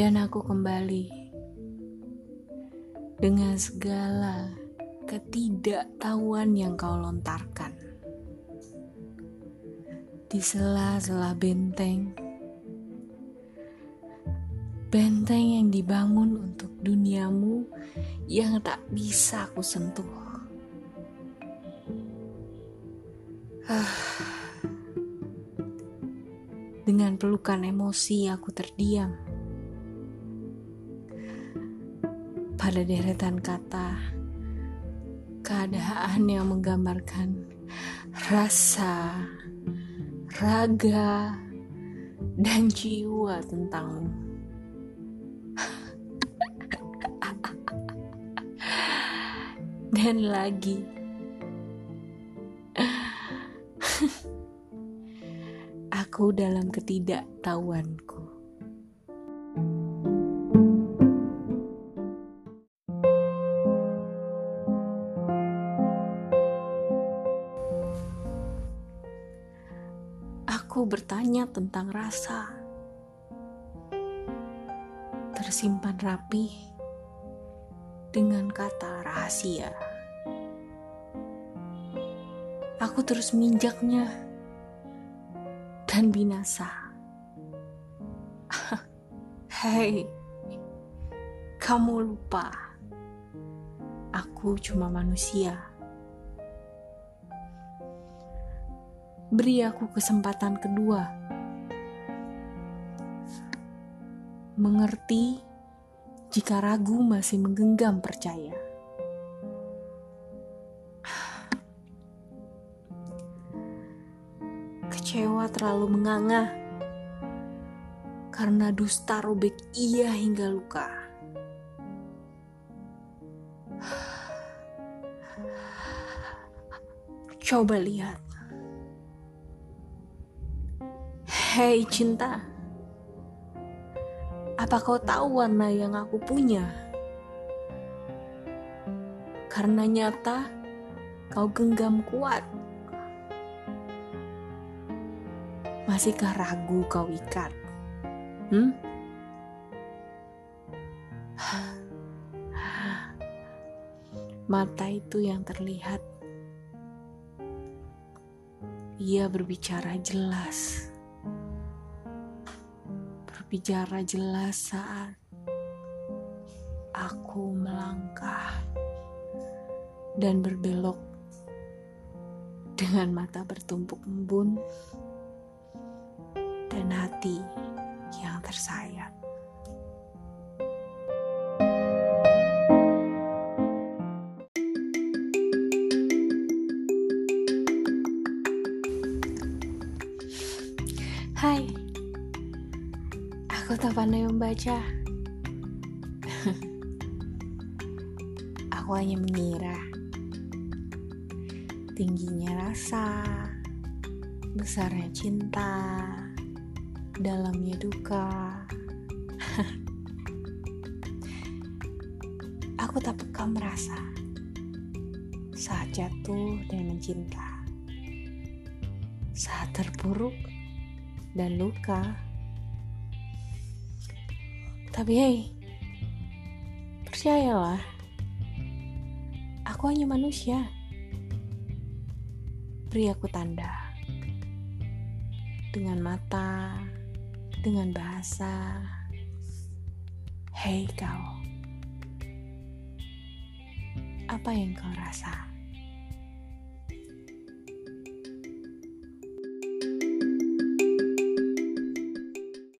Dan aku kembali dengan segala ketidaktahuan yang kau lontarkan. Di sela-sela benteng, benteng yang dibangun untuk duniamu yang tak bisa aku sentuh. Ah. Dengan pelukan emosi aku terdiam. Pada deretan kata, keadaan yang menggambarkan rasa, raga, dan jiwa tentangmu. dan lagi, aku dalam ketidaktahuanku. Aku bertanya tentang rasa. Tersimpan rapi dengan kata rahasia. Aku terus minjaknya dan binasa. Hei, kamu lupa. Aku cuma manusia. Beri aku kesempatan kedua. Mengerti jika ragu masih menggenggam percaya. Kecewa terlalu menganga karena dusta robek ia hingga luka. Coba lihat Hei cinta, apa kau tahu warna yang aku punya? Karena nyata kau genggam kuat. Masihkah ragu kau ikat? Hmm? Mata itu yang terlihat. Ia berbicara jelas berbicara jelas saat aku melangkah dan berbelok dengan mata bertumpuk embun dan hati yang tersayat. Hai, Aku tak pandai membaca. Aku hanya mengira tingginya rasa, besarnya cinta, dalamnya duka. Aku tak peka merasa saat jatuh dan mencinta, saat terpuruk dan luka. Tapi hei, percayalah, aku hanya manusia. Beri aku tanda dengan mata, dengan bahasa. Hei kau, apa yang kau rasa?